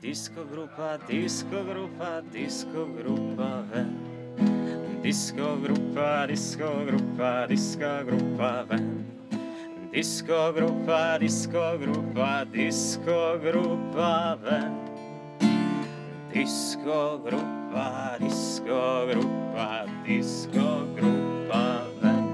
Disco grupa, disco grupa, disco grupa ven. Disco grupa, disco grupa, disco grupa ven. Disco grupa, disco grupa, disco grupa ven. Disco grupa, disco grupa, disco grupa ven.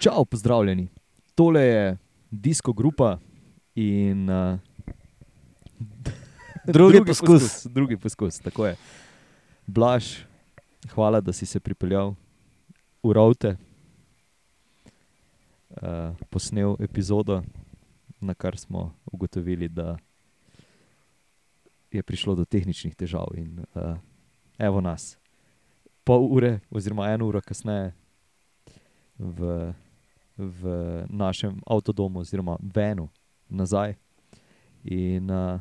Čau, pozdravljeni. Tole je disko grupa in uh, Drugi poskus. Drugi poskus, tako je. Blaž, hvala, da si se pripeljal v Rovte, uh, posnel epizodo, na kar smo ugotovili, da je prišlo do tehničnih težav. In uh, evo nas, pol ure, oziroma eno uro kasneje, v, v našem avtodomu, oziroma Venu, nazaj. In uh,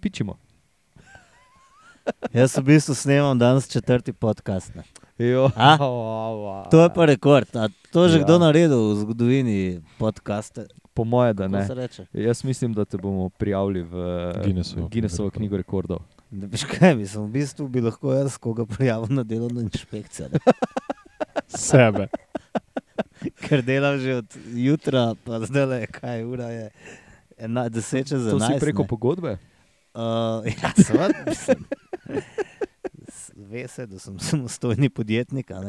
pičimo. Jaz v bistvu snemam danes četrti podcast. Ne. Jo, A? To je pa rekord. A to je že Ja. kdo naredil v zgodovini podcaste? Po moje, da ne. Jaz mislim, da te bomo prijavili v Guinnessovo Guinnessovo knjigo rekordov. Ne veš kaj, mislim, v bistvu bi lahko jaz koga prijavil na delovno inšpekcijo. Sebe. Ker delam že od jutra, pa zdaj le kaj ura je. Ena, deset čez To si enajst. preko ne. pogodbe? Uh, ja, seveda. Ve se, da sem samostojni podjetnik. To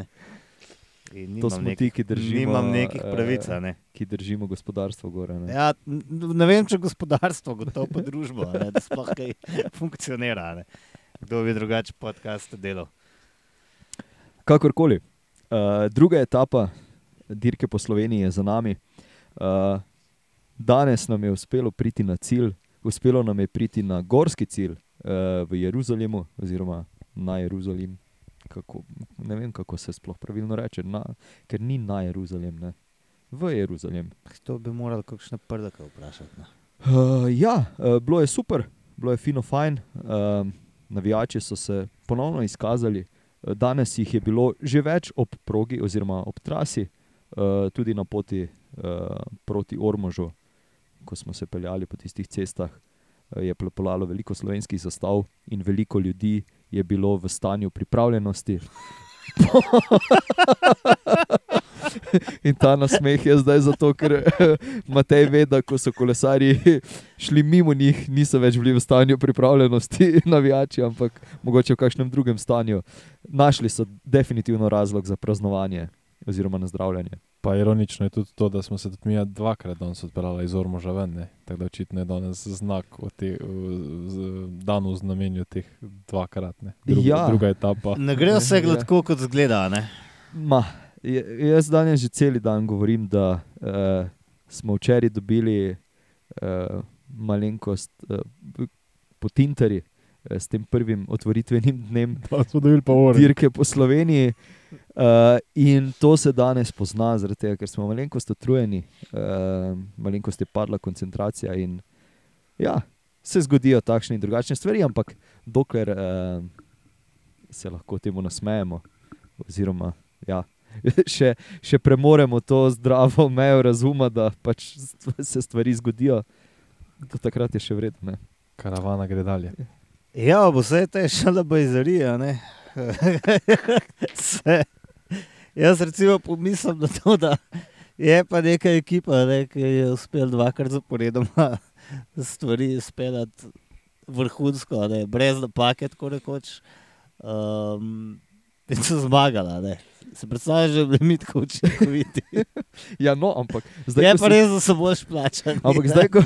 nimam smo nekih- ti, ki držimo, Nimam nekih eh, pravic. Ne. Ki držimo gospodarstvo gore. Ne? Ja, ne vem, če gospodarstvo, gotovo pa družbo, ne, da sploh kaj funkcionira. Ne. Kdo bi drugače podcast delal? Kakorkoli. Uh, druga etapa dirke po Sloveniji je za nami. Uh, danes nam je uspelo priti na cilj, uspelo nam je priti na gorski cilj uh, v Jeruzalemu, oziroma na Jeruzalem. Kako, ne vem, kako se sploh pravilno reče, na, ker ni na Jeruzalem, ne. v Jeruzalem. To bi morali kakšne prdake vprašati. Ne. Uh, ja, uh, bilo je super, bilo je fino, fajn. Uh, navijači so se ponovno izkazali. Danes jih je bilo že več ob progi, oziroma ob trasi, uh, tudi na poti uh, proti Ormožu, ko smo se peljali po tistih cestah. uh, Je plapolalo veliko slovenskih zastav in veliko ljudi je bilo v stanju pripravljenosti. In ta nasmeh je zdaj zato, ker eh, Matej ve, da so kolesarji šli mimo njih, niso več bili v stanju pripravljenosti, navijači, ampak mogoče v kakšnem drugem stanju. Našli so definitivno razlog za praznovanje oziroma nazdravljanje. Pa ironično je tudi to, da smo se tudi mi dvakrat danes odpeljali iz Ormoža ven. ne. Tako da očitno je danes znak o te, v- z, dan v znamenju teh dvakrat. Ne. Druga, Ja. druga etapa. Ne gre vse Ja. gladko, kot zgleda. Ne? Ma, jaz danes že cel dan govorim, da uh, smo včeraj dobili uh, malenkost uh, po Tinterju. S tem prvim otvoritvenim dnem Pa smo dobili pa ure. dirke po Sloveniji. Uh, in to se danes pozna, zaradi tega, ker smo malenkost utrujeni, uh, malenkost je padla koncentracija. In, ja, se zgodijo takšne in drugačne stvari, ampak dokler uh, se lahko temu nasmejemo, oziroma ja, še, še premoremo to zdravo mejo razuma, da pač se stvari zgodijo, do takrat je še vredno. ne. Karavana gre dalje. Ja, bo vse te šala bajzarija. ne. Se- Jaz recimo pomislim na to, da je pa neka ekipa, ne, ki je uspel dvakrat zaporedoma stvari izpeljati vrhunsko, ne, brez napake, tako rekoč. Um, in so zmagala. Ne. Se predstavljaš, da je bilo mi tako učinkoviti. Ja, no, ampak zdaj, Je pa si- res, da so boš plačani. Ampak ne. zdaj, ko.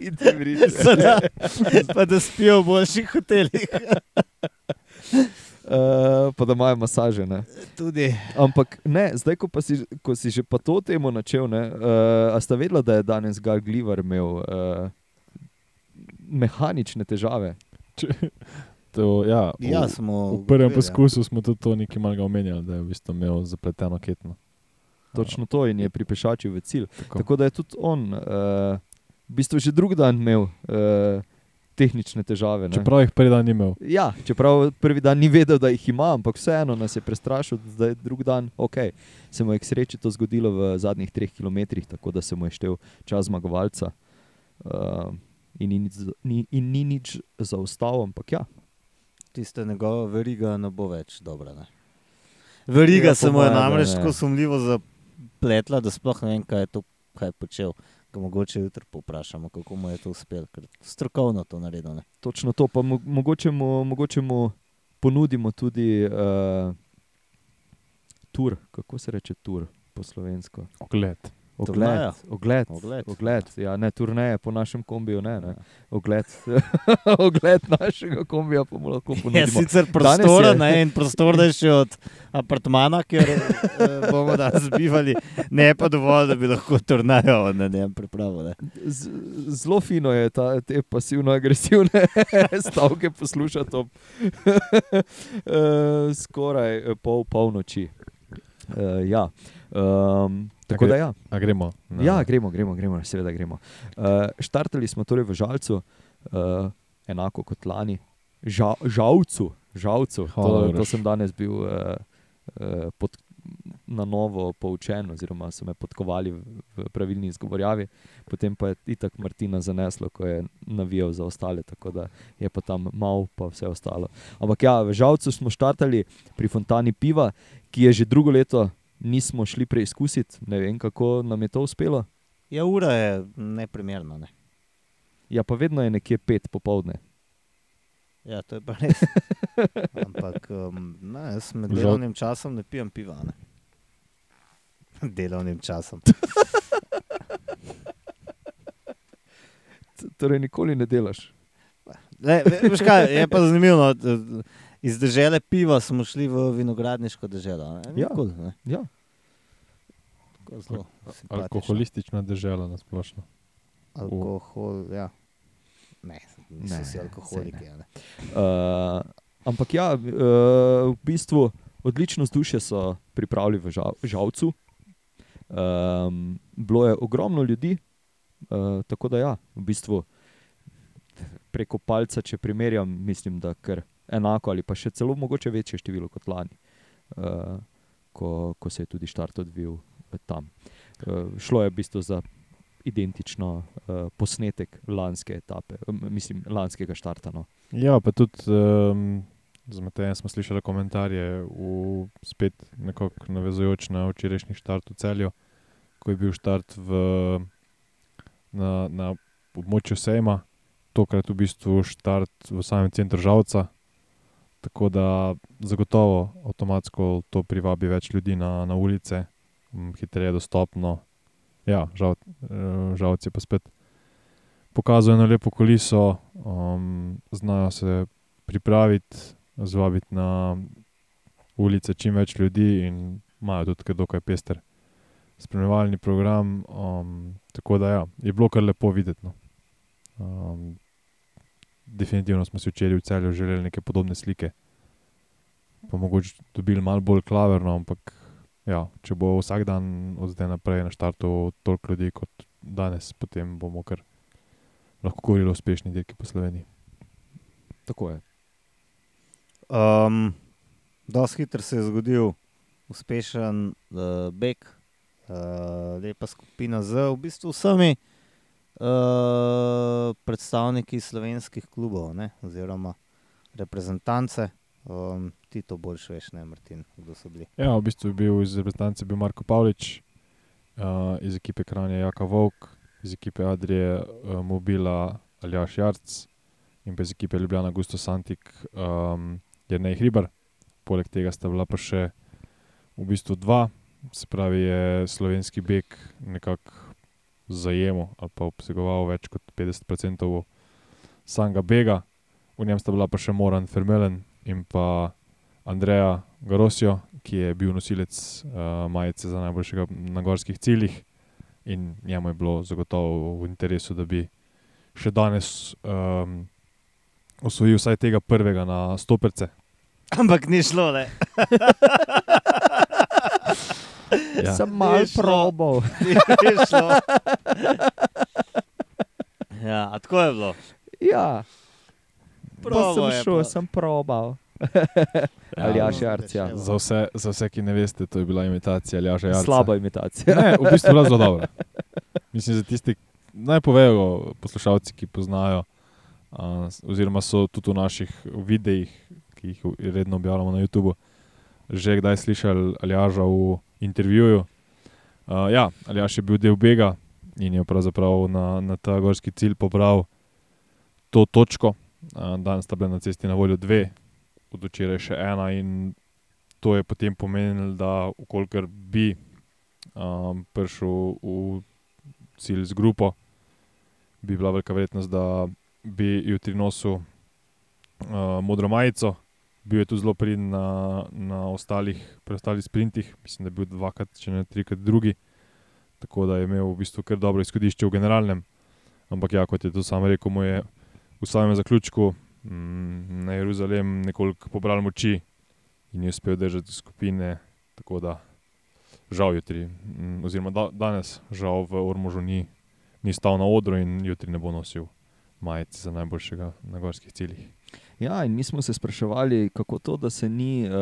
Idem reči. Pa da, pa da spijo v boljših hotelih. Uh, pa da imajo masaže. Ne? Tudi. Ampak ne, zdaj, ko, pa si, ko si že pa to temo načel, ne, uh, a sta vedela, da je danes Gal Glivar imel uh, mehanične težave? To, ja, v, Ja, smo v prvem ugotovili, ja. poskusu smo tudi to nekaj malega omenjali, da je v bistvu imel zapleteno ketno. Točno to in je pripešačil v cilj. Tako. Tako da je tudi on uh, v bistvu že drug dan imel uh, tehnične težave. Ne. Čeprav jih prvi dan ni imel. Ja, čeprav prvi dan ni vedel, da jih ima, ampak vseeno nas je prestrašil, da je drugi dan ok. Se mu je k sreči to zgodilo v zadnjih treh kilometrih, tako da se mu je štel čas zmagovalca. Uh, in, ni nič, za- ni, in ni nič zaostal, ampak ja, Tista njegova veriga ne bo več dobra. Ne? Veriga Ja, se mu je namreč tako sumljivo zapletla, da sploh ne vem, kaj je, to, kaj je počel. Ga mogoče jutri povprašamo, kako mu je to uspelo, ker strokovno to naredil. Ne? točno to. Pa mo mogoče, mu, mogoče mu ponudimo tudi uh, tur, kako se reče tur po slovensko. Ogled. Ogled, ogled, Ogled. ogled. Ja, ne turneje po našem kombiju, ne, ne. Ogled, ogled našega kombija pa mu lahko Je ponudimo. sicer Danes prostora, je- ne, in prostornejši od apartmana, kjer eh, bomo danes bivali, ne pa dovolj, da bi lahko turnajo na njem pripravili. Zelo fino je ta, te pasivno-agresivne stavke poslušati ob eh, skoraj pol polnoči. Uh, ja. um, tako gre- da, ja. A gremo. na- ja, gremo, gremo, gremo, seveda gremo. Uh, štartali smo torej v Žalcu, uh, enako kot lani, Ža, Žalcu. žalcu. Hvala, To, to sem danes bil uh, uh, pod, na novo poučen, oziroma so me podkovali v, v pravilni izgovorjavi. Potem pa je itak Martina zaneslo, ko je navijal za ostale, tako da je pa tam mal, pa vse ostalo. Ampak ja, v Žalcu smo štartali pri Fontani piva, ki je že drugo leto nismo šli preizkusiti. Ne vem, kako nam je to uspelo. Ja, ura je neprimerna. Ne? Ja, pa vedno je nekje pet popovdne. Ja, to je pa res. Ampak um, ne, jaz med delovnim časom ne pijem piva. Ne? Delovnim časom. Torej, nikoli ne delaš. Le, ve- veš kaj, je pa zanimivo. no, Iz dežele piva smo šli v vinogradniško. Ne? Ja. Cool? Ja. Zelo. Alkoholistična država na splošno. Alkohol, ja. Ne, niso Ne, vsi alkoholiki. ne. Ne. Uh, ampak ja, uh, v bistvu odlično vzdušje so pripravili v žal, Žalcu. Um, bilo je ogromno ljudi, uh, tako da ja, v bistvu preko palca, če primerjam, mislim, da kar enako ali pa še celo mogoče večje število kot lani, uh, ko, ko se je tudi štart odvil eh, tam. Uh, šlo je v bistvu za identično uh, posnetek lanske etape, mislim, lanskega štarta. No. Ja, pa tudi um, z Matejem smo slišali komentarje, v, spet nekako navezujoč na včerajšnji štart v celju, ko je bil štart v, na, na območju Sejma, tokrat v bistvu štart v samem centru Žalca. Tako da zagotovo avtomatsko to privabi več ljudi na, na ulice, hitreje dostopno. Ja, žal, eh, žalci pa spet pokazujejo eno lepo kuliso, um, znajo se pripraviti, zvabiti na ulice čim več ljudi in imajo tudi dokaj pester spremljevalni program. Um, tako da ja, je bilo kar lepo videti. No. Um, definitivno smo si včeraj v celju želeli neke podobne slike. Pa mogoče dobili malo bolj klaverno, ampak ja, če bo vsak dan od zdaj naprej na štartu toliko ljudi kot danes, potem bomo kar lahko govorili o uspešni dirki po Sloveniji. Tako je. Um, Dosti hitro se je zgodil uspešen uh, beg, uh, lepa skupina z v bistvu vsemi uh, predstavniki slovenskih klubov, ne, oziroma reprezentance. Um, ti to boljš veš, ne, Martin, kdo so bili. Ja, v bistvu je bil iz reprezentance bil Marko Pavlič, uh, iz ekipe Kranja Jaka Vovk, iz ekipe Adrije uh, Mobila Aljaš Jarc in pa iz ekipe Ljubljana Gusto Santik um, Jrnej Hribar. Poleg tega sta bila pa še v bistvu dva, se pravi je slovenski beg nekako zajemal ali pa obsegoval več kot 50% samega bega. V njem sta bila pa še Moran Fermelen in pa Andreja Garosio, ki je bil nosilec uh, majice za najboljšega na gorskih ciljih. In njemu je bilo zagotovo v interesu, da bi še danes um, osvojil vsaj tega prvega na stoperce. Ampak ni šlo, ne. Ja. Sem mal Ni šlo. probal. Ja, tako je bilo. Ja, Probal sem je šel, sem probal. Ja, Aljaš no, Jarcija. rečeno. Za vse, za vse, ki ne veste, to je bila imitacija Aljaša. Slaba imitacija. Ne, v bistvu bila zelo dobra. Mislim, za tisti, naj povejo poslušalci, ki poznajo, s- oziroma so tudi v naših videih, ki jih redno objavljamo na YouTubu, že kdaj slišali Aljaža v intervjuju. A, ja, Aljaš je bil del Bega in je pravzaprav na, na ta gorski cilj pobral to točko. A, danes sta bile na cesti na voljo dve, od včeraj še ena to je potem pomenilo, da ukolikor bi um, prišel v cilj z grupo, bi bila velika verjetnost, da bi jutri nosil uh, modro majico. Bil je tudi zelo pridn na, na ostalih, preostalih sprintih, mislim, da je bil dvakrat, če ne trikrat drugi. Tako da je imel v bistvu kar dobro izhodišče v generalnem. Ampak ja, kot je to sam rekel, mu je v samem zaključku mm, na Jeruzalem nekoliko pobral moči in je uspel držati skupine. Tako da žal jutri, mm, oziroma da, danes, žal v Ormožu ni, ni stal na odru in jutri ne bo nosil majice za najboljšega na gorskih ciljih. Ja, in mi smo se spraševali, kako to, da se ni uh,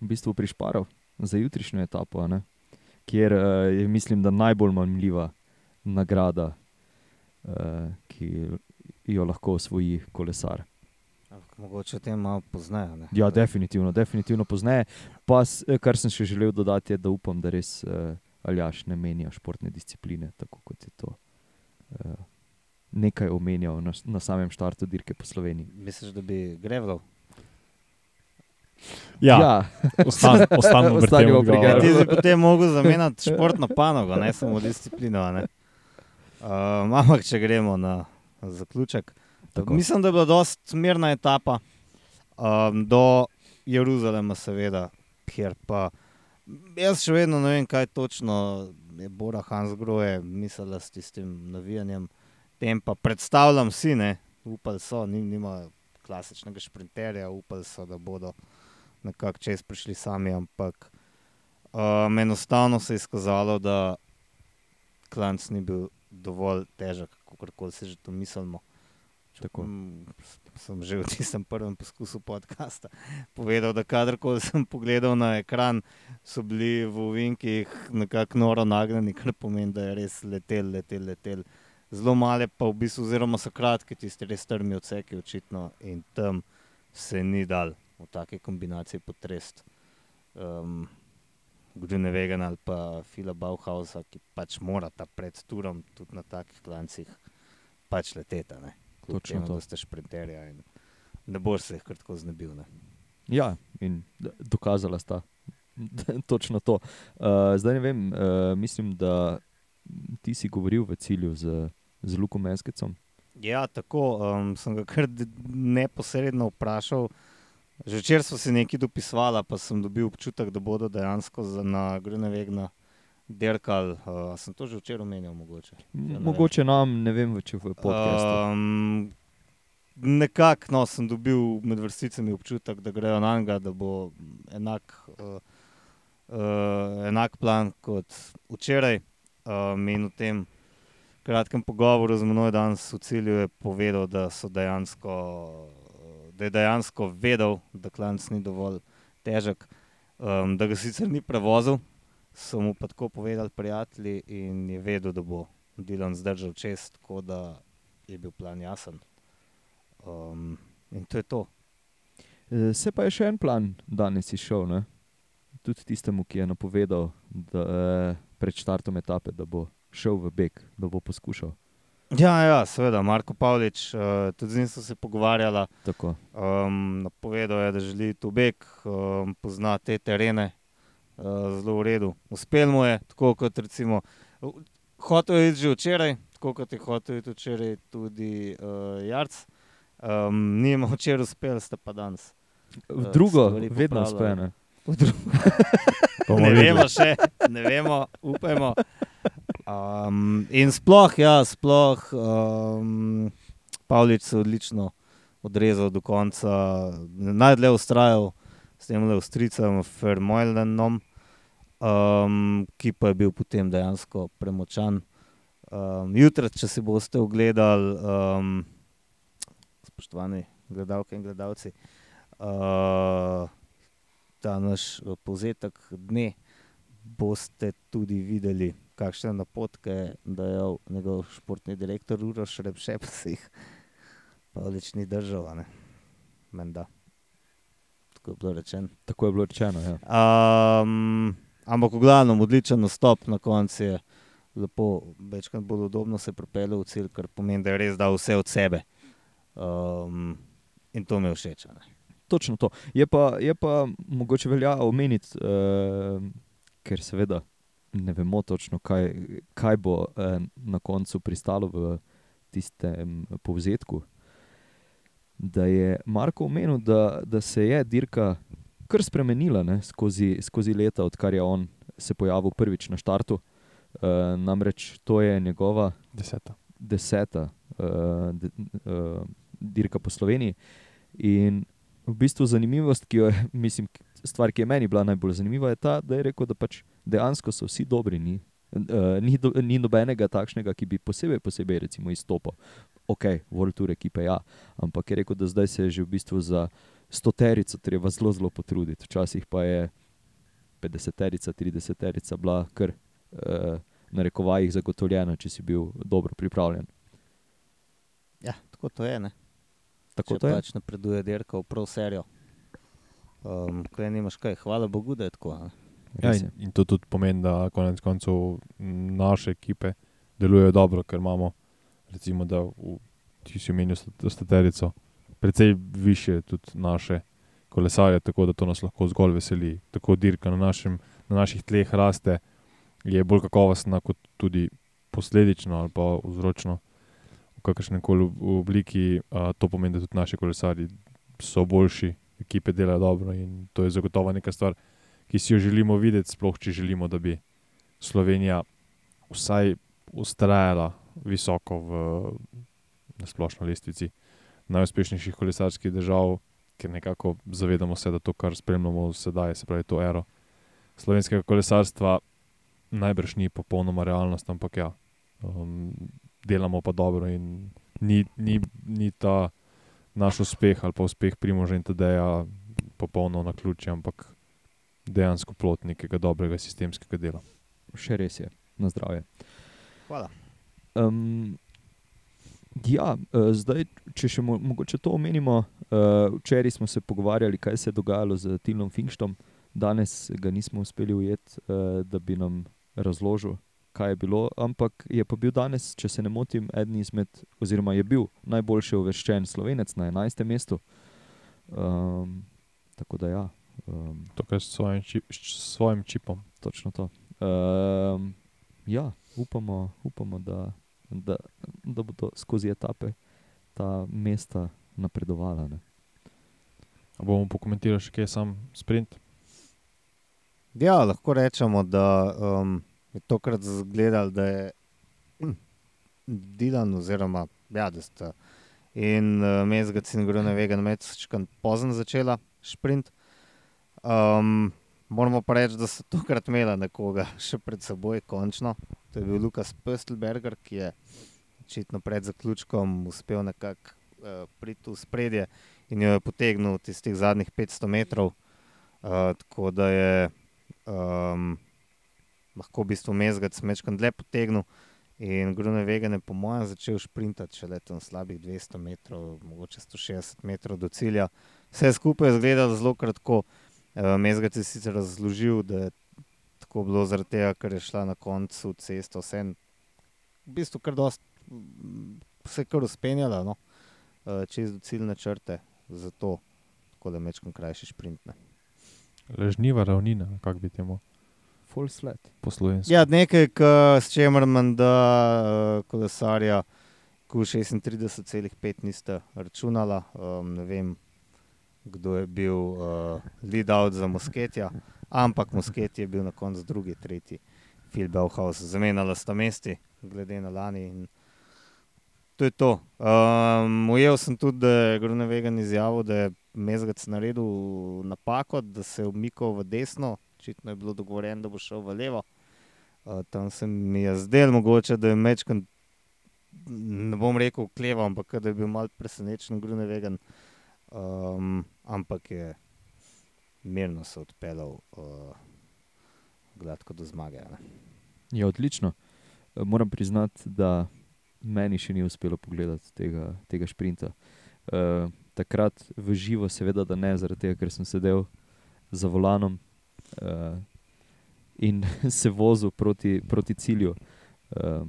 v bistvu prišparal za jutrišnjo etapo, ne? kjer uh, je, mislim, da najbolj mamljiva nagrada, uh, ki jo lahko osvoji kolesar. Ampak Mogoče o tem malo poznajo. ne. Ja, definitivno, definitivno pozneje. Pa, kar sem še želel dodati, je, da upam, da res uh, Aljaš ne menja športne discipline, tako kot je to uh, nekaj omenjal na, na samem štartu dirke po Sloveniji. Misliš, da bi grevljal? Ja, ja. ostan, ostanemo pri tem. Ja, ti bi potem mogel zamenjati športno panogo, ne samo disciplino. a ne. Um, ampak če gremo na zaključek. Tako. Mislim, da je bila dosta mirna etapa um, do Jeruzalema, seveda, kjer pa jaz še vedno ne vem, kaj točno je Bora Hansgrohe mislila s tistim navijanjem tempa. Predstavljam si, ne, upali so, ni, nima klasičnega šprinterja, upali so, da bodo nekako čez prišli sami, ampak um, enostavno se je izkazalo, da klanc ni bil dovolj težek, kako se že to mislimo. Tako. Sem že v tistem prvem poskusu podcasta povedal, da kadarkoli sem pogledal na ekran, so bili v uvinkih nekako noro nagnjeni, kar pomeni, da je res letel, letel, letel. Zelo male pa v bistvu, oziroma so kratki, tisti res strmi odseki, očitno, in tam se ni dal v taki kombinaciji potrest. Um, Grune Vegan ali pa Fila Bauhausa, ki pač morata pred turom tudi na takih klancih pač leteti. ne. Kljub Točno temu, to. da ste šprinterja in ne boš se jih kar tako znebil. Ne. Ja, in dokazala sta točno to. Uh, zdaj ne vem, uh, mislim, da ti si govoril v cilju z, z Lukom Meskecom. Ja, tako um, sem ga kar neposredno vprašal. Že včeraj smo si nekaj dopisovali, pa sem dobil občutek, da bodo dejansko za, na Grune Vegna dirkali. Uh, sem to že včeraj omenil, mogoče. Ja, Mogoče nam, ne vem, če v podkastu. Um, Nekako no, sem dobil med vrsticami občutek, da grejo na njega, da bo enak, uh, uh, enak plan kot včeraj. Um, in v tem kratkem pogovoru z menoj danes v cilju je povedal, da, dejansko, da je dejansko vedel, da klanc ni dovolj težek, um, da ga sicer ni prevozil, so mu pa tako povedali prijatelji in je vedel, da bo Dilan zdržal čez, tako da je bil plan jasen. Um, in to je to. E, Se pa je še en plan danes izšel, tudi tistemu, ki je napovedal da, eh, pred štartom etape, da bo šel v beg, da bo poskušal. Ja, ja seveda, Marko Pavlič, uh, tudi z njim sem se pogovarjala. Tako. Um, napovedal je, da želi tu beg, um, pozna te terene uh, zelo v redu. Uspel mu je, tako kot recimo, hotel je iti že včeraj, tako kot je hotel iti včeraj tudi uh, Jarc. Um, ni mu včeraj uspel, ste pa danes. Eh, drugo, vedno popravljajo. Ne? V drugo. Ne vemo še, ne vemo, upajmo. Um, in sploh, ja, sploh, um, Pavlič se je odlično odrezal do konca, najdlje ustrajal s tem le ustricem Fermojlenom, um, ki pa je bil potem dejansko premočan. Um, Jutri, če si boste ogledali, um, spoštovani gledalke in gledalci. Uh, ta naš eh, povzetek dne boste tudi videli, kakšne napotke je dajal njegov športni direktor Uroš Repše, pa se jih pa več ni držal, a ne. Menda. Tako je bilo rečeno. Tako je bilo rečeno. Ja. Um, ampak, v glavnem, odličen nastop na koncu je lepo, večkrat bolj udobno se pripeljal v cilj, kar pomeni, da je res dal vse od sebe. Um, in to mi je všeč. a ne. Točno to. Je pa, je pa mogoče velja omeniti, uh, ker seveda ne vemo točno, kaj, kaj bo uh, na koncu pristalo v tistem povzetku. Da je Marko omenil, da, da se je dirka kar spremenila ne, skozi, skozi leta, odkar je on se pojavil prvič na štartu. Uh, namreč to je njegova Deseta. deseta uh, de, uh, dirka po Sloveniji. In v bistvu zanimivost, ki jo je, mislim, stvar, ki je meni bila najbolj zanimiva, je ta, da je rekel, da pač dejansko so vsi dobri. Ni, uh, ni, do, ni nobenega takšnega, ki bi posebej, posebej recimo, izstopal. Ok, World Tour ekipe ja, ampak je rekel, da zdaj se je že v bistvu za stoterico treba zelo, zelo potruditi. Včasih pa je 50-terica, 30-terica bila kar uh, na rekovajih zagotovljena, če si bil dobro pripravljen. Ja, tako to je. Ne? Tako Če pač napreduje dirka v prav serijo. Um, ko je nimaš kaj, hvala Bogu, da je tako. ne. Ja, in, in to tudi pomeni, da konec koncev naše ekipe delujejo dobro, ker imamo, recimo, da v, ti si omenil sta- staterico, precej više tudi naše kolesarje, tako da to nas lahko zgolj veseli. Tako dirka na, našem, na naših tleh raste, je bolj kakovostna, kot tudi posledično ali pa vzročno v kakršnem koli obliki. A, to pomeni, da tudi naši kolesarji so boljši, ekipe delajo dobro in to je zagotovo neka stvar, ki si jo želimo videti, sploh če želimo, da bi Slovenija vsaj ustrajala visoko v na splošno lestvici najuspešnejših kolesarskih držav, ker nekako zavedamo se, da to, kar spremljamo sedaj, se pravi to ero slovenskega kolesarstva, najbrž ni popolnoma realnost, ampak ja, um, delamo pa dobro in ni, ni, ni ta naš uspeh ali pa uspeh Primoža in Tadeja popolno na ključe, ampak dejansko plot nekega dobrega sistemskega dela. Še res je, na zdravje. Hvala. Um, ja, uh, zdaj, če še mo mogoče to omenimo, uh, včeraj smo se pogovarjali, kaj se je dogajalo z Tilom Finkštom, danes ga nismo uspeli ujeti, uh, da bi nam razložil, kaj je bilo, ampak je pa bil danes, če se ne motim, eden izmed, oziroma je bil najboljši uvrščen slovenec na 11. mestu. Um, tako da ja. Um, Tukaj s svojim, čip, s svojim čipom. Točno to. Um, ja, upamo, upamo da, da, da bodo skozi etape ta mesta napredovala. Ne. A bomo pokomentirali še kaj sam sprint. Ja, lahko rečemo, da um, je tokrat zgledal, da je hm, Dilan, oziroma ja, da sta in uh, Mezgac in Grune Vegan Mečkan pozno začela sprint. Um, moramo pa reči, da so tokrat imela nekoga še pred seboj, končno. To je bil Lukas Pöstelberger, ki je očitno pred zaključkom uspel nekako uh, priti v spredje in jo je potegnil tistih zadnjih 500 metrov. Uh, tako da je um, lahko v bistvu mezgac mečkan dlje potegnil. In Grune Vegan je, po mojem, začel sprintati šele tam slabih 200 metrov, mogoče 160 metrov do cilja. Vse skupaj je izgledalo zelo kratko. Uh, mezgac je sicer razložil, da je tako bilo zaradi tega, ker je šla na koncu cesta vse v bistvu kar dost, mm, se je kar uspenjala, no? uh, čez do ciljne črte, zato tako da mečkam krajši sprint. Ležniva ravnina, kako bi temu Full sled. po slovenski. Ja, nekaj, k, s čimer menda uh, kolesarja Q36,5 niste računala. Um, ne vem, kdo je bil uh, lead out za Mosketja, ampak Mosket je bil na koncu drugi, tretji, Phil Bauhaus. Zamenjala sta mesti, glede na lani. In to je to. Um, ujel sem tudi, da je Grunevegan izjavil, da je Mezgac naredil napako, da se je umikal v desno, očitno je bilo dogovorjeno, da bo šel v levo. Uh, tam se mi je zdelo mogoče, da je Mečkan, ne bom rekel, kleval, ampak da je bil mal presenečen, Grunevegan. um, ampak je mirno se odpeljal uh, gladko do zmage. Je odlično. Eh, Moram priznati, da meni še ni uspelo pogledati tega, tega šprinta. Uh, takrat v živo, seveda, da ne, zaradi tega, ker sem sedel za volanom uh, in se vozil proti, proti cilju, uh,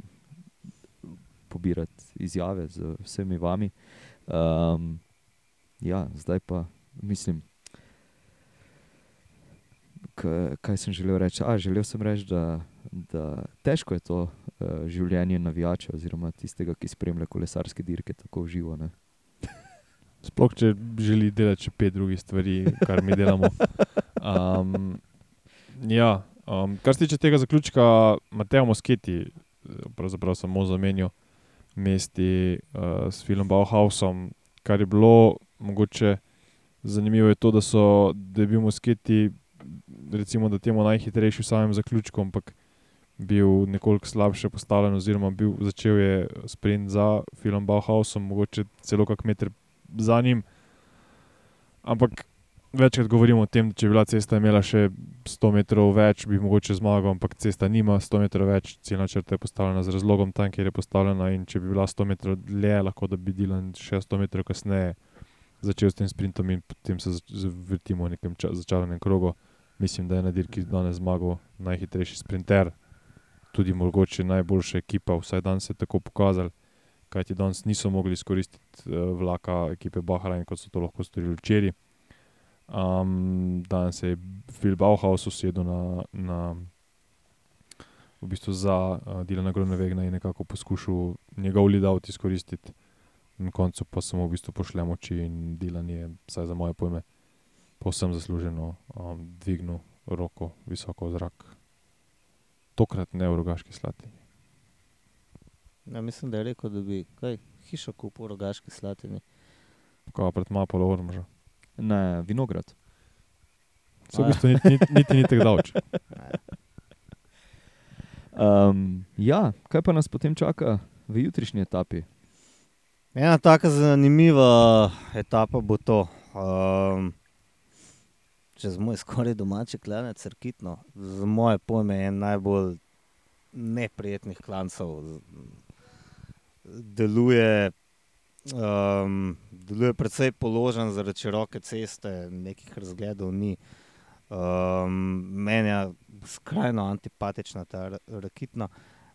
pobirati izjave z vsemi vami. Um, ja, zdaj pa mislim. K, kaj sem želel reči? A, želel sem reči, da, da težko je to uh, življenje navijača, oziroma tistega, ki spremlja kolesarske dirke tako živo. Ne? Sploh če želi delati še pet drugih stvari, kar mi delamo. Um, ja, um, kar se tiče tega zaključka, Mateo Mosketi, eh, pravzaprav samo zamenjal mesti uh, s filmom Bauhausom. Kar je bilo mogoče zanimivo, je to, da, so, da je bil Mosketi, recimo, da temu najhitrejši v samem zaključku, ampak bil nekoliko slabše postavljen, oziroma bil, začel je sprint za film Bauhausom, mogoče celo kak meter za njim. Ampak večkrat govorimo o tem, da če bi bila cesta imela še 100 metrov več, bi mogoče zmagal, ampak cesta nima 100 metrov več, ciljna črta je postavljena z razlogom tam, kjer je postavljena. In če bi bila 100 metrov dlje, lahko da bi Dilan še 100 metrov kasneje začel s tem sprintom in potem se zavrtimo v nekem ča- začaranem krogu. Mislim, da je na dirki danes zmagal najhitrejši sprinter, tudi mogoče najboljša ekipa, vsaj danes se je tako pokazal. Kajti danes niso mogli izkoristiti uh, vlaka ekipe Bahrain, kot so to lahko storili včeraj. Um, danes je Phil Bauhaus usedel na, na v bistvu za uh, Dilana Gronevegna in nekako poskušal njegov lead-out izkoristiti. Na koncu pa samo v bistvu pošljem oči in Dilan je, vsaj za moje pojme, povsem zasluženo um, dvignil roko visoko v zrak. Tokrat ne v rogaški slatini. Ja, mislim, da je rekel, da bi kaj, hišo kupil v rogaški slatini. Kaj pa pred mapolo ormoža. Ne, vinograd. Se v bistvu niti, niti, niti ni tako daleč. Um, ja, kaj pa nas potem čaka v jutrišnji etapi? Ena tako zanimiva etapa bo to. Um, čez moj skoraj domači klanec, crkitno, za moje pojme je en najbolj neprijetnih klancev. Deluje, deluje precej položen zaradi široke ceste, nekih razgledov ni. Um, meni je skrajno antipatična ta ra- rakitna.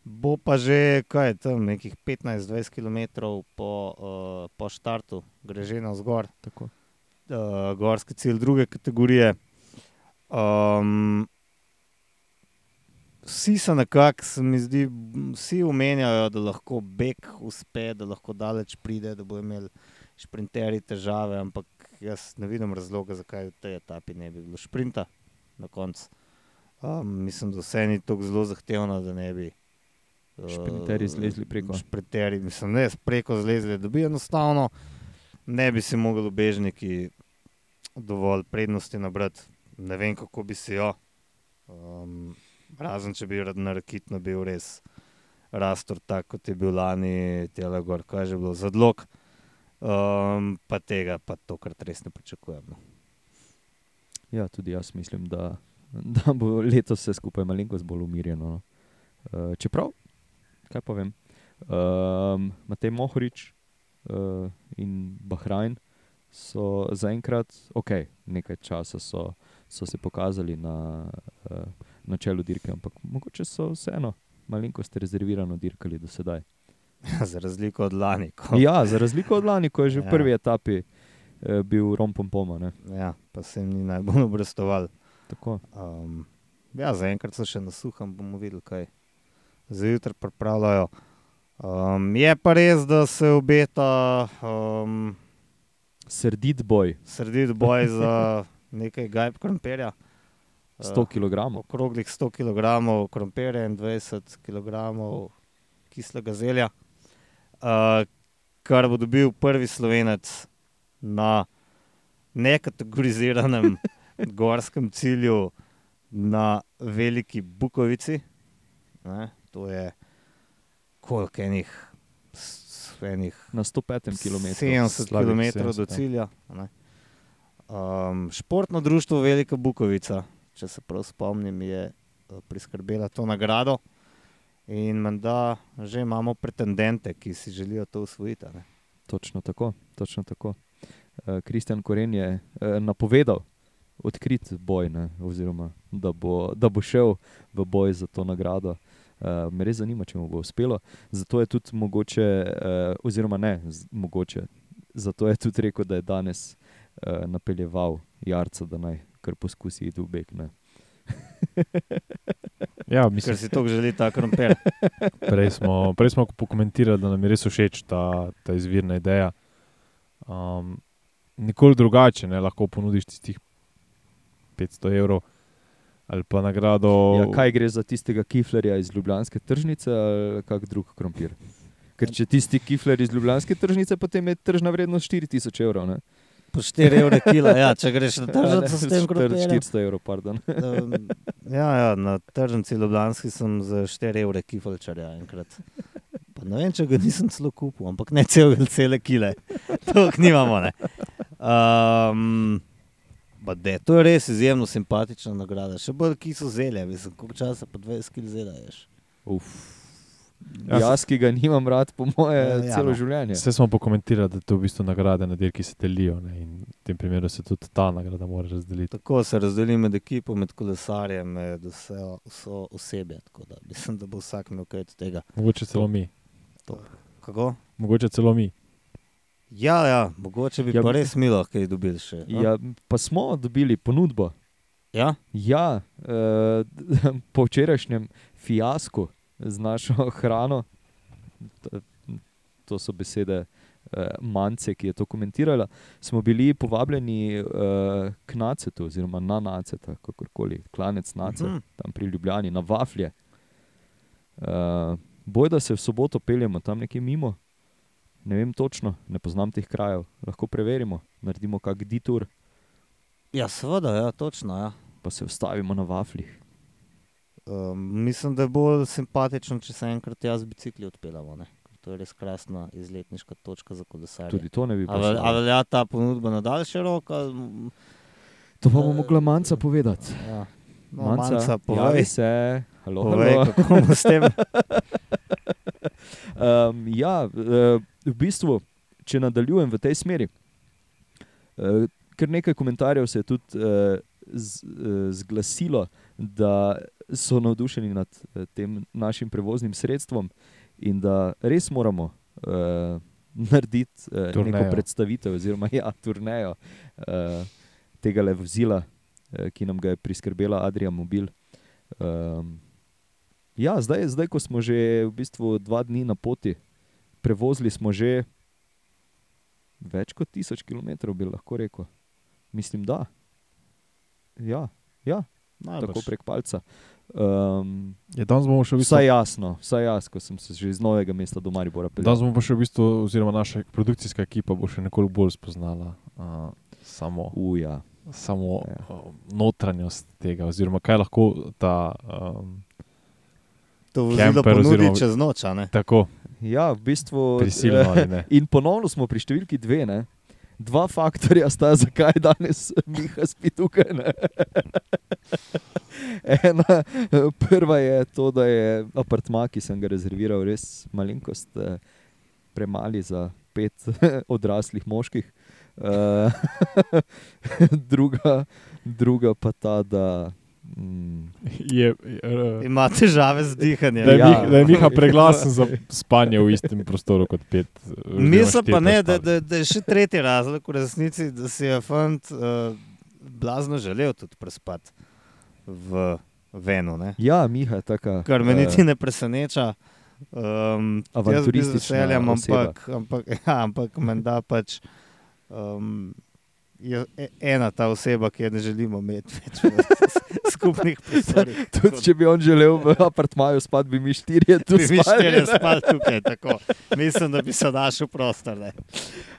Bo pa že kaj tam, nekih 15-20 km po, uh, po štartu, gre že navzgor, Tako. uh, gorski cilj druge kategorije. Vsi so nekako, se mi zdi, vsi omenjajo, da lahko beg uspe, da lahko daleč pride, da bo imel šprinterji težave, ampak jaz ne vidim razloga, zakaj v tej etapi ne bi bilo šprinta na koncu. Um, mislim, da vse ni tako zelo zahtevno, da ne bi. uh, Šprinterji zlezli preko. Šprinterji, mislim, ne preko zlezli, da bi enostavno ne bi si mogli ubežniki dovolj prednosti nabrati. Ne vem, kako bi si jo. Um, razen če bi na rakitno bil res rastor, tako kot je bil lani, Telegor, kaj je že bilo zadlog. Um, pa tega pa tokrat res ne pričakujem. No. Ja, tudi jaz mislim, da, da bo letos vse skupaj malenkost bolj umirjeno. No. Uh, čeprav, kaj pa vem, um, Matej Mohorič uh, in Bahrajn so zaenkrat, ok, nekaj časa so, so se pokazali na, uh, na čelu dirke, ampak mogoče so vseeno malenkost rezervirano dirkali do sedaj. Za razliko od lani. Ko, Ja, za razliko od lani, ko je že v Ja. prvi etapi uh, bil rompom poma. Ne. ja, pa se jim ni najbolj obrestoval. Tako. Um, ja, zaenkrat so še na suhem, bomo videli, kaj zjutraj pripravljajo. Um, je pa res, da se obeta um, Srdit boj, srediti boj za nekaj gajb krompirja. 100 kg. Okroglih 100 kg krompirja in 20 kg kislega zelja, uh, kar bo dobil prvi slovenec na nekategoriziranem gorskem cilju na Veliki Bukovici. Ne, to je koliko enih, enih Na 105 km. 70 Slabih km 70, do ja. cilja. Ne. Um, športno društvo Velika Bukovica, če se prav spomnim, je uh, priskrbela to nagrado. In menda že imamo pretendente, ki si želijo to usvojiti. ne. Točno tako. Točno tako. Eh, Kristjan Koren je eh, napovedal odkrit boj, ne, oziroma da bo, da bo šel v boj za to nagrado. Uh, me res zanima, če mu bo uspelo. Zato je tudi mogoče, uh, oziroma ne, z, mogoče. Zato je tudi rekel, da je danes uh, napeljeval Jarca, da naj kar poskusi iti v beg. Ne. Ja, Ker mislim, si to želi ta krompir. prej, smo, prej smo pokomentirali, da nam je res všeč ta, ta izvirna ideja. Um, nikoli drugače, ne lahko ponudiš tistih 500 evrov ali pa nagrado. Ja, kaj gre za tistega kiflerja iz Ljubljanske tržnice ali kak drug krompir? Ker če tisti kifler iz Ljubljanske tržnice, potem je tržna vrednost 4000 evrov. Ne? Po 4 evre kila, ja, če greš na tržnico s tem Četrt- krompirjem. 400 evrov, pardon. Um, ja, ja, na tržnici Ljubljanski sem za 4 evre kifalčarja enkrat. Pa ne vem, če ga nisem celo kupil, ampak ne cel, cele kile. To nimamo. Ne. Um, de, to je res izjemno simpatična nagrada. Še bolj, ki so zelje, mislim, koliko časa pa 20 kil zelja ješ. Uf. Ja, Jaz, ki ga nimam rad, po moje, Ja, ja, celo no. življenje. Vse smo pokomentirali, da to v bistvu nagrade na dirki se delijo. Ne, in v tem primeru se tudi ta nagrada mora razdeliti. Tako se razdeli med ekipo, med kolesarjem, med vse, vso osebje. Tako da mislim, da bo vsak imel kaj od tega. Mogoče celo mi. Kako? Mogoče celo mi. Ja, ja, mogoče bi Ja, pa res milo kaj dobili še. Ja, pa smo dobili ponudbo. ja? Ja, eh, po včerajšnjem fiasku z našo hrano, to, so besede eh, Mance, ki je to komentirala, smo bili povabljeni eh, k Nacetu, oziroma na Naceta, kakorkoli, klanec Nacet, Mhm. tam pri Ljubljani, na Vaflje. Uh, boj, da se v soboto peljemo tam nekje mimo. Ne vem točno, ne poznam teh krajev. Lahko preverimo, naredimo kak ditur, ja, seveda, ja, točno. Ja. pa se ustavimo na vaflih. Mislim, da je bolj simpatično, če se enkrat jaz z bicikli odpeljemo. ne. Ker To je res krasna izletniška točka za kolesarje. Tudi to ne bi A, vel, a bilo. velja ta ponudba na daljši rok? Ali, To pa bo mogla manjca povedati. ja. no, Manca, manca, povej, se, halo, povej halo. kako bomo s tem. Um, ja, eh, v bistvu, če nadaljujem v tej smeri, eh, kar nekaj komentarjev se je tudi eh, z, zglasilo, da so navdušeni nad eh, tem našim prevoznim sredstvom in da res moramo eh, narediti neko Turnejo. predstavitev, oziroma ja, turnejo eh, tega le vozila, eh, ki nam ga je priskrbela Adrija Mobil. Um, Ja, zdaj, zdaj, ko smo že v bistvu dva dni na poti, prevozili smo že več kot tisoč km, bi lahko rekel. Mislim, da. Ja, ja tako Najbrž. prek palca. Um, Ja, danes bomo še v bistvu. vsaj jasno, vsaj jaz, ko sem se že iz novega mesta do Maribora peljal. Danes bomo pa še v bistvu, oziroma naša produkcijska ekipa bo še nekoliko bolj spoznala uh, samo, Uja. samo Ja. uh, notranjost tega, oziroma kaj lahko ta. Um, To vozilo ponudi oziroma- čez noč, a ne? Ja, tako v bistvu. prisilno ne. In ponovno smo pri številki dve. Ne? Dva faktorja sta, zakaj danes Miha spi tukaj. Ne? Ena, prva je to, da je apartma, ki sem ga rezerviral, res malenkost eh, premali za pet odraslih moških. Eh, druga, druga pa ta, da. Je, uh, Ima težave z dihanjem. da, je Ja. Miha, da je Miha preglasen za spanje v istem prostoru kot pet. oziroma Mislim pa ne, da, da, da je še tretji razlog v resnici, da si je fant uh, blazno želel tudi prespati v Venu. Ne? ja, Miha je taka. Kar me eh, niti ne preseneča. Um, z Avanturistična veseljem, ampak, ampak, ja, ampak menda pač um, je e- ena ta oseba, ki je ne želimo imeti več v skupnih prostorih. Tudi če bi on želel v apartmaju spati, bi mi štirje tu bi mi spali. štirje spali tukaj. Tako. Mislim, da bi se našel prostor. Ne.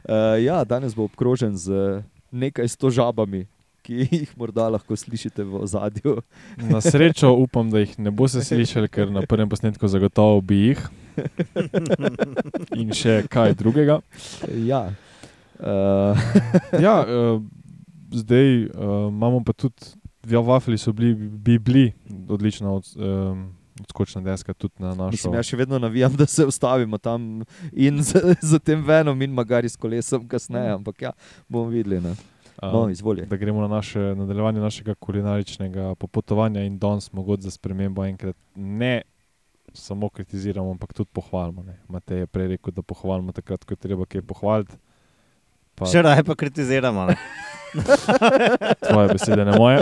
Uh, ja, danes bo obkrožen z nekaj sto žabami, ki jih morda lahko slišite v ozadju. Na srečo upam, da jih ne boste slišali, ker na prvem posnetku zagotovo bi jih. In še kaj drugega. Ja. Uh, Ja, uh, zdaj uh, imamo pa tudi, dve wafli so bili, bi bili odlična od, um, odskočna deska tudi na našo. Mislim, jaz še vedno navijam, da se ustavimo tam in z, z tem venom in magari s kolesom kasneje, ampak ja, bomo videli. Ne. No, izvoli. da gremo na naše, nadaljevanje našega kulinaričnega popotovanja in danes mogoče za spremembo enkrat ne samo kritiziramo, ampak tudi pohvalimo. ne. Matej je prej rekel, da pohvalimo takrat, ko je treba kaj pohvaliti. Pa Še raje pa kritiziramo. Tvoje besede, ne moje.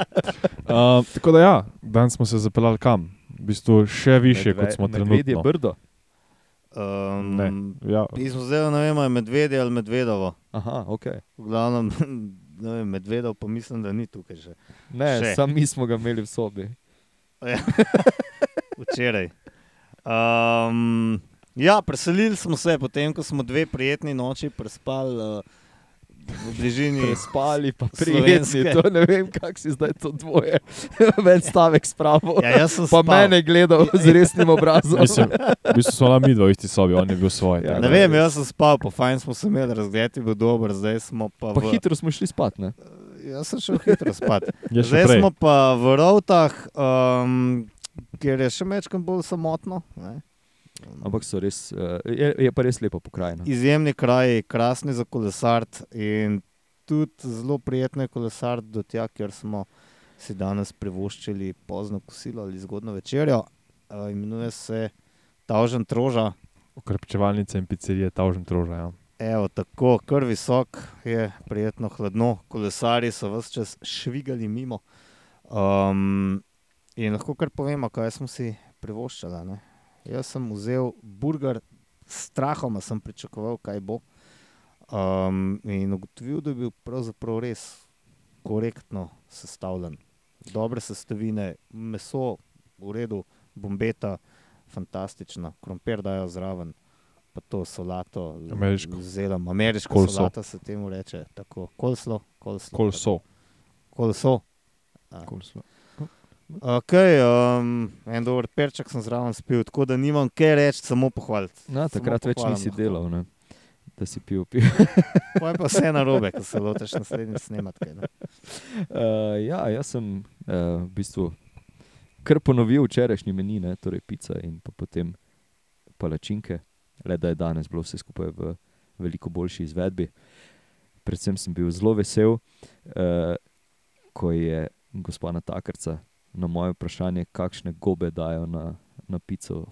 Uh, tako da ja, danes smo se zapeljali kam? V bistvu še više, kot smo Medvedje trenutno. brdo. Um, Ne. Ja, Pismo zdaj ne vemo, je medvedje ali medvedovo. Aha, ok. V glavnem, ne vem, medvedov pa mislim, da ni tukaj že. Ne, Še. sam mi smo ga imeli v sobi. Včeraj. Um, ja, preselili smo se, potem ko smo dve prijetni noči prespali uh, v bližini. Prespali, pa prijetni. To ne vem, kako si zdaj to dvoje. Ven stavek spravo. Ja, Pa spal. mene gledal z resnim obrazom. mislim, v bistvu smo mi dva v isti sobi, on je bil svoj. Ja, Ne vem, jaz sem spal, pa fajn smo se imeli, razgled je bil dober, zdaj smo pa. Pa v, hitro smo šli spat, ne? Jaz sem šel hitro spat. Še Zdaj prej. smo pa v Rovtah, um, kjer je še večkrat bolj samotno. Ne? Ampak so res, uh, je, je pa res lepa pokrajina. Izjemni kraj, krasni za kolesart in tudi zelo prijetno je kolesart do tja, kjer smo si danes privoščili pozno kosilo ali zgodno večerjo. Uh, imenuje se Tavžen Troža. Okrepčevalnice in pizzerije Tavžen Troža. Ja. Evo, tako, kar visok je, prijetno hladno, kolesari so vse čas švigali mimo. Um, in lahko kar povemo, kaj smo si privoščili. Jaz sem vzel burger, s strahom sem pričakoval, kaj bo. Um, in ugotovil, da je bil pravzaprav res korektno sestavljen. Dobre sestavine, meso, v redu, bombeta, fantastična, krompir dajo zraven, pa to solato. Ameriško. z Zelom, ameriška Kolso. solata se temu reče, tako kolslo, kolslo. Kolso. Kolso. A. Kolslo. Ok, um, en dober perček sem zraven spil, tako da nimam kaj reči, samo pohvaliti. No, takrat več nisi lahko. delal, ne? da si pil. pil. To je pa vse narobe, ko se lotiš naslednji snematke. ne. Uh, ja, jaz sem uh, v bistvu kar ponovil včerajšnji meni, ne? torej pica in pa potem palačinke, le da je danes bilo vse skupaj v veliko boljši izvedbi. Predvsem sem bil zelo vesel, uh, ko je gospa Natakarca na moje vprašanje, kakšne gobe dajo na, na pico,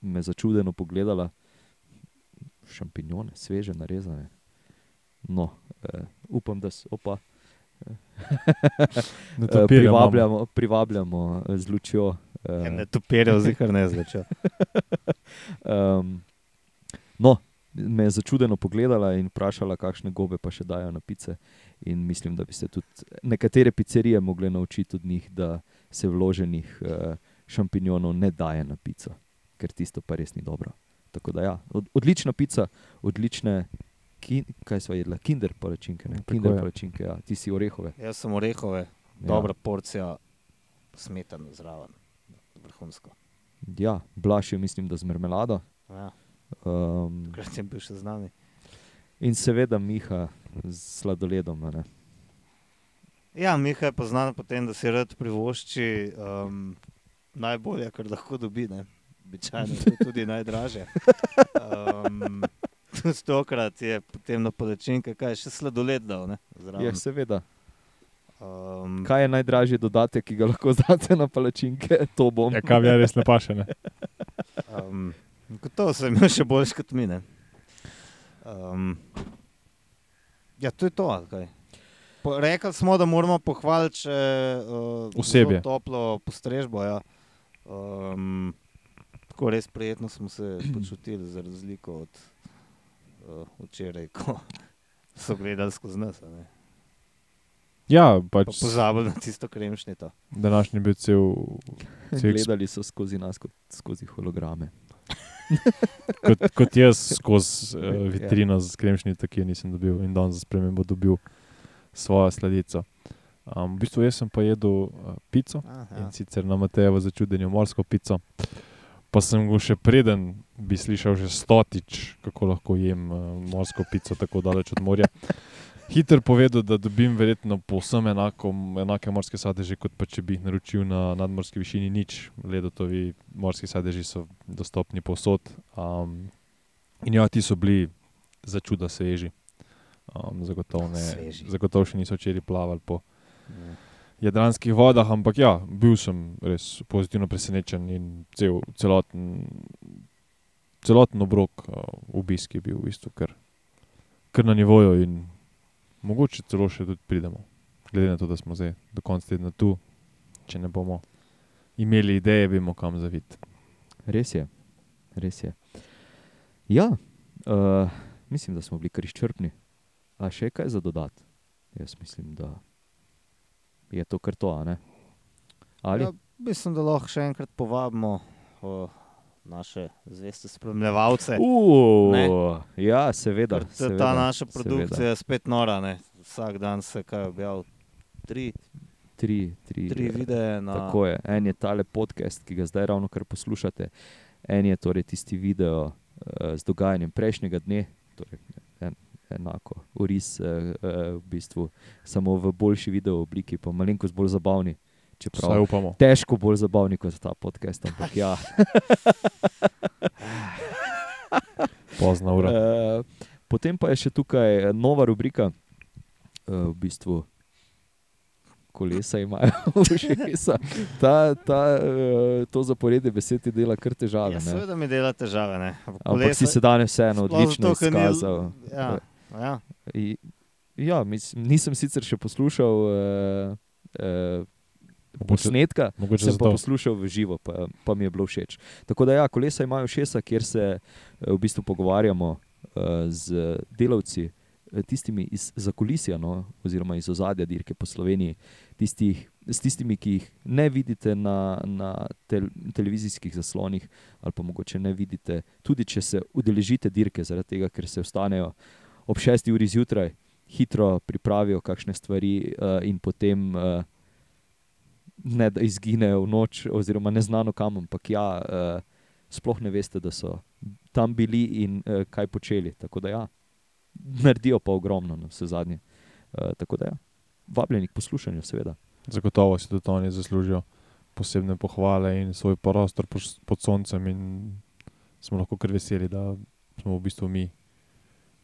me začudeno pogledala. Šampinjone, sveže, narezane. No, uh, upam, da so opa. Ne Eh, topirja imamo. privabljamo, privabljamo eh, z lučjo. Eh, Ne topirja, zihar ne zvečer. Um, no, me je začudeno pogledala in vprašala, kakšne gobe pa še dajo na pice. In mislim, da bi se tudi nekatere pizzerije mogle naučiti od njih, da se vloženih uh, šampinjonov ne daje na pico, ker tisto pa res ni dobro. Tako da, ja, od, odlična pica, odlične, kin, kaj smo jedli, kinder palačinke, ne? Kinder palačinke, ja, ti si orehove. Jaz sem orehove, dobra porcija smetane zraven, vrhunsko. Ja, ja blaš je, mislim, da z marmelado. Ja, Um, takrat sem bil še z nami. in seveda Miha z sladoledom. ne. Ja, Miha je poznan po tem, da si rad privošči um, najbolje, kar lahko dobi. Ne? Običajno je to tudi najdražje. Um, tudi tokrat je potem na palačinke, kaj še sladoled dal. Ja, seveda. Um, Kaj je najdražji dodatek, ki ga lahko date na palačinke? To bom. Ja, kaviar res ne paše. Ne? um, gotovo sem imel še boljš kot mine. Um, ja, to je to. kaj? Po- Rekli smo, da moramo pohvaliti še uh, Osebje. toplo postrežbo. Ja. Um, tako res prijetno smo se počutili, za razliko od uh, včeraj, ko so gledali skozi nas. ne. Ja, Pa pač pozabili na tisto kremšnito. današnji bil cel, cel Gledali so skozi nas kot skozi holograme. kot, kot jaz skozi uh, vitrino z kremšnji, tako nisem dobil in danes za spremembo dobil svojo sladico. Um, v bistvu jaz sem pa jedel uh, pico Aha. in sicer na Matejevo začudenju morsko pico. Pa sem go še preden bi slišal že stotič, kako lahko jem uh, morsko pico tako daleč od morja. hitro povedal, da dobim verjetno povsem enako, enake morske sadeže, kot pa če bi jih naročil na nadmorski višini nič. Ledotovi morski sadeži so dostopni povsod. Um, in ja, ti so bili za čuda sveži. Um, zagotovo, ne, zagotovo še niso včeraj plavali po jadranskih vodah, ampak ja, bil sem res pozitivno presenečen in cel, celoten, celoten obrok uh, obisk je bil v bistvu kar, kar na nivoju in mogoče celo še tudi pridemo. Glede na to, da smo zdaj do konca tedna tu, če ne bomo imeli ideje, vemo kam zaviti. Res je, res je. Ja, uh, mislim, da smo bili kar izčrpni. A še kaj za dodati? Jaz mislim, da je to kar to, a ne? Ali? Ja, mislim, da lahko še enkrat povabimo naše zveste spremljevalce. Ja, seveda. Ker seveda, Ta naša seveda. produkcija je spet nora. Ne? Vsak dan se kaj objavlja. Tri, Tri, tri, tri videe na Tako je. En je tale podcast, ki ga zdaj ravno kar poslušate. En je torej tisti video uh, z dogajanjem prejšnjega dne, torej enako, uris uh, uh, v bistvu, samo v boljši video obliki, pa malenkost bolj zabavni. Čeprav težko bolj zabavni kot ta podcast, ampak ja. Pozna ura. Uh, potem pa je še tukaj nova rubrika, uh, v bistvu. Kolesa imajo ušesa. Ta, ta, to zaporedje besed ti dela kar težave. Ja, ne. seveda mi dela težave. Ne? Ampak si kolesa- se danes vseeno odlično zato, ker ni- izkazal. Ja, ja. I, ja, mislim, nisem sicer še poslušal uh, uh, Mogoče- posnetka, Mogoče sem pa zato. poslušal v živo, pa, pa mi je bilo všeč. Tako da, ja, kolesa imajo šesa, kjer se eh, v bistvu pogovarjamo uh, z delavci, tistimi iz zakulisja, no, oziroma iz ozadja dirke po Sloveniji, tistih, s tistimi, ki jih ne vidite na, na tel, televizijskih zaslonih, ali pa mogoče ne vidite, tudi če se udeležite dirke, zaradi tega, ker se vstanejo ob 6 uri zjutraj, hitro pripravijo kakšne stvari uh, in potem. Uh, ne izginejo v noč, oziroma neznano kam, ampak ja, uh, sploh ne veste, da so tam bili in uh, kaj počeli. Tako da ja, naredijo pa ogromno, na vse zadnje. Uh, tako da ja, vabljeni k poslušanju, seveda. Zagotovo si tudi oni zaslužijo posebne pohvale in svoj prostor pod soncem. In smo lahko kar veseli, da smo v bistvu mi,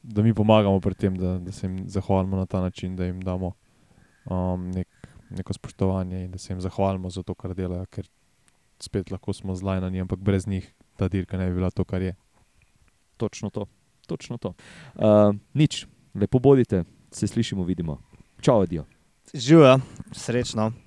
da mi pomagamo pri tem, da, da se jim zahvalimo na ta način, da jim damo um, nek, neko spoštovanje in da se jim zahvalimo za to, kar delajo, ker spet lahko smo zlajnani, ampak brez njih ta dirka ne bi bila to, kar je. Točno to. Točno to. Uh, nič, lepo bodite, se slišimo, vidimo. Čau, adijo. Živijo, srečno.